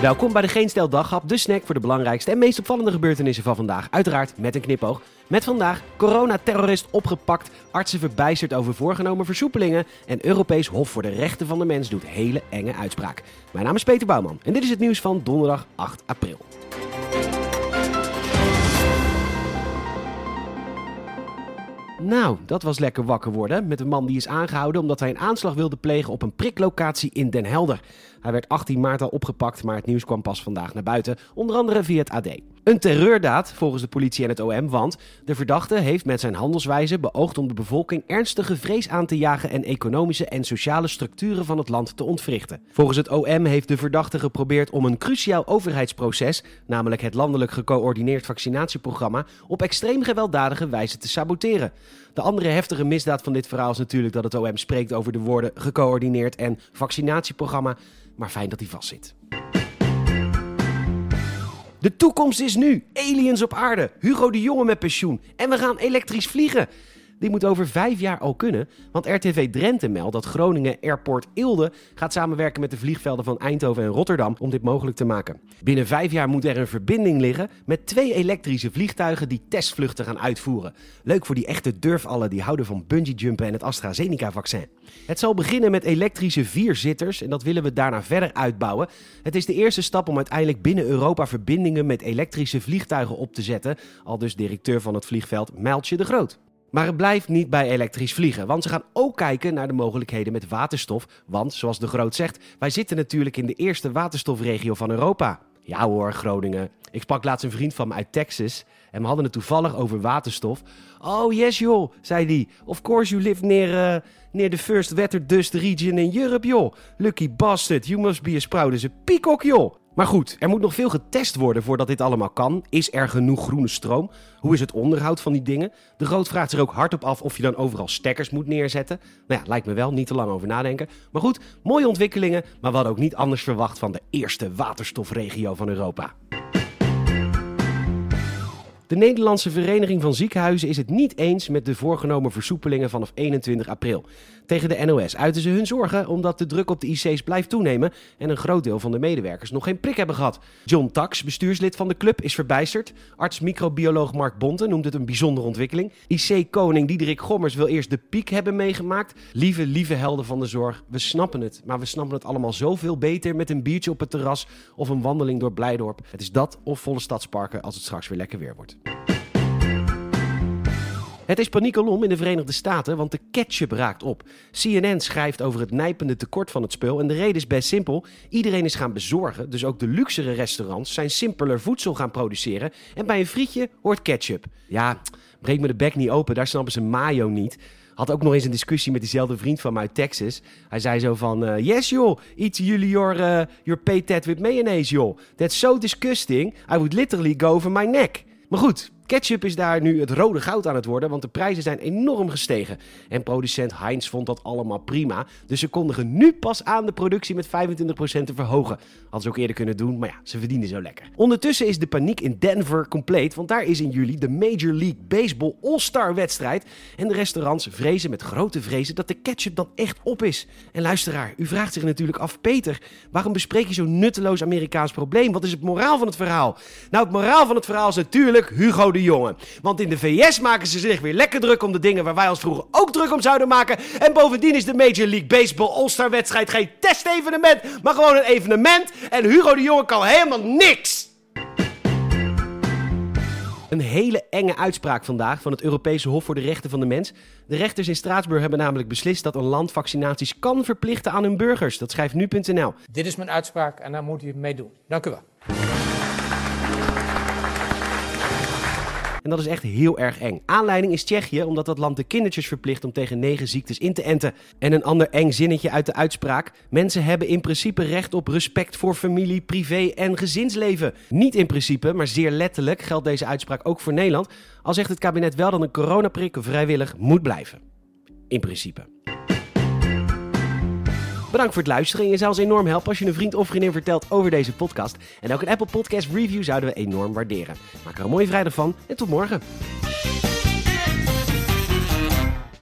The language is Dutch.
Welkom bij de Geen Stel Daghap, de snack voor de belangrijkste en meest opvallende gebeurtenissen van vandaag. Uiteraard met een knipoog. Met vandaag coronaterrorist opgepakt, artsen verbijsterd over voorgenomen versoepelingen en Europees Hof voor de Rechten van de Mens doet hele enge uitspraak. Mijn naam is Peter Bouwman en dit is het nieuws van donderdag 8 april. Nou, dat was lekker wakker worden met een man die is aangehouden omdat hij een aanslag wilde plegen op een priklocatie in Den Helder. Hij werd 18 maart al opgepakt, maar het nieuws kwam pas vandaag naar buiten, onder andere via het AD. Een terreurdaad volgens de politie en het OM, want de verdachte heeft met zijn handelswijze beoogd om de bevolking ernstige vrees aan te jagen en economische en sociale structuren van het land te ontwrichten. Volgens het OM heeft de verdachte geprobeerd om een cruciaal overheidsproces, namelijk het landelijk gecoördineerd vaccinatieprogramma, op extreem gewelddadige wijze te saboteren. De andere heftige misdaad van dit verhaal is natuurlijk dat het OM spreekt over de woorden gecoördineerd en vaccinatieprogramma, maar fijn dat hij vastzit. De toekomst is nu. Aliens op aarde. Hugo de Jonge met pensioen. En we gaan elektrisch vliegen. Die moet over vijf jaar al kunnen, want RTV Drenthe meldt dat Groningen Airport Eelde gaat samenwerken met de vliegvelden van Eindhoven en Rotterdam om dit mogelijk te maken. Binnen vijf jaar moet er een verbinding liggen met twee elektrische vliegtuigen die testvluchten gaan uitvoeren. Leuk voor die echte durfallen die houden van bungeejumpen en het AstraZeneca-vaccin. Het zal beginnen met elektrische vierzitters en dat willen we daarna verder uitbouwen. Het is de eerste stap om uiteindelijk binnen Europa verbindingen met elektrische vliegtuigen op te zetten, al dus directeur van het vliegveld Mijltje de Groot. Maar het blijft niet bij elektrisch vliegen, want ze gaan ook kijken naar de mogelijkheden met waterstof. Want, zoals de Groot zegt, wij zitten natuurlijk in de eerste waterstofregio van Europa. Ja hoor, Groningen. Ik sprak laatst een vriend van me uit Texas en we hadden het toevallig over waterstof. Oh yes joh, zei hij. Of course you live near, uh, near the first wetter dust region in Europe joh. Lucky bastard, you must be as proud as a peacock joh. Maar goed, er moet nog veel getest worden voordat dit allemaal kan. Is er genoeg groene stroom? Hoe is het onderhoud van die dingen? De Groot vraagt zich ook hardop af of je dan overal stekkers moet neerzetten. Nou ja, lijkt me wel, niet te lang over nadenken. Maar goed, mooie ontwikkelingen, maar hadden ook niet anders verwacht van de eerste waterstofregio van Europa. De Nederlandse Vereniging van Ziekenhuizen is het niet eens met de voorgenomen versoepelingen vanaf 21 april. Tegen de NOS uiten ze hun zorgen omdat de druk op de IC's blijft toenemen en een groot deel van de medewerkers nog geen prik hebben gehad. John Tax, bestuurslid van de club, is verbijsterd. Arts-microbioloog Mark Bonte noemt het een bijzondere ontwikkeling. IC-koning Diederik Gommers wil eerst de piek hebben meegemaakt. Lieve, lieve helden van de zorg, we snappen het, maar we snappen het allemaal zoveel beter met een biertje op het terras of een wandeling door Blijdorp. Het is dat of volle stadsparken als het straks weer lekker weer wordt. Het is paniekelom in de Verenigde Staten, want de ketchup raakt op. CNN schrijft over het nijpende tekort van het spul en de reden is best simpel. Iedereen is gaan bezorgen, dus ook de luxere restaurants zijn simpeler voedsel gaan produceren. En bij een frietje hoort ketchup. Ja, breek me de bek niet open, daar snappen ze mayo niet. Had ook nog eens een discussie met diezelfde vriend van mij uit Texas. Hij zei zo van, uh, yes joh, eat jullie your, uh, your patet with mayonnaise joh. That's so disgusting, I would literally go over my neck. Maar goed, Ketchup is daar nu het rode goud aan het worden, want de prijzen zijn enorm gestegen. En producent Heinz vond dat allemaal prima. Dus ze kondigen nu pas aan de productie met 25% te verhogen. Hadden ze ook eerder kunnen doen, maar ja, ze verdienen zo lekker. Ondertussen is de paniek in Denver compleet, want daar is in juli de Major League Baseball All-Star wedstrijd. En de restaurants vrezen met grote vrezen dat de ketchup dan echt op is. En luisteraar, u vraagt zich natuurlijk af, Peter, waarom bespreek je zo'n nutteloos Amerikaans probleem? Wat is het moraal van het verhaal? Nou, het moraal van het verhaal is natuurlijk Hugo de jongen. Want in de VS maken ze zich weer lekker druk om de dingen waar wij ons vroeger ook druk om zouden maken. En bovendien is de Major League Baseball All-Star wedstrijd geen testevenement, maar gewoon een evenement. En Hugo de Jonge kan helemaal niks. Een hele enge uitspraak vandaag van het Europese Hof voor de Rechten van de Mens. De rechters in Straatsburg hebben namelijk beslist dat een land vaccinaties kan verplichten aan hun burgers. Dat schrijft nu.nl. Dit is mijn uitspraak en daar moet u mee doen. Dank u wel. En dat is echt heel erg eng. Aanleiding is Tsjechië, omdat dat land de kindertjes verplicht om tegen negen ziektes in te enten. En een ander eng zinnetje uit de uitspraak. Mensen hebben in principe recht op respect voor familie, privé en gezinsleven. Niet in principe, maar zeer letterlijk geldt deze uitspraak ook voor Nederland. Al zegt het kabinet wel dat een coronaprik vrijwillig moet blijven. In principe. Bedankt voor het luisteren. En je zou ons enorm helpen als je een vriend of vriendin vertelt over deze podcast. En ook een Apple Podcast review zouden we enorm waarderen. Maak er een mooie vrijdag van en tot morgen.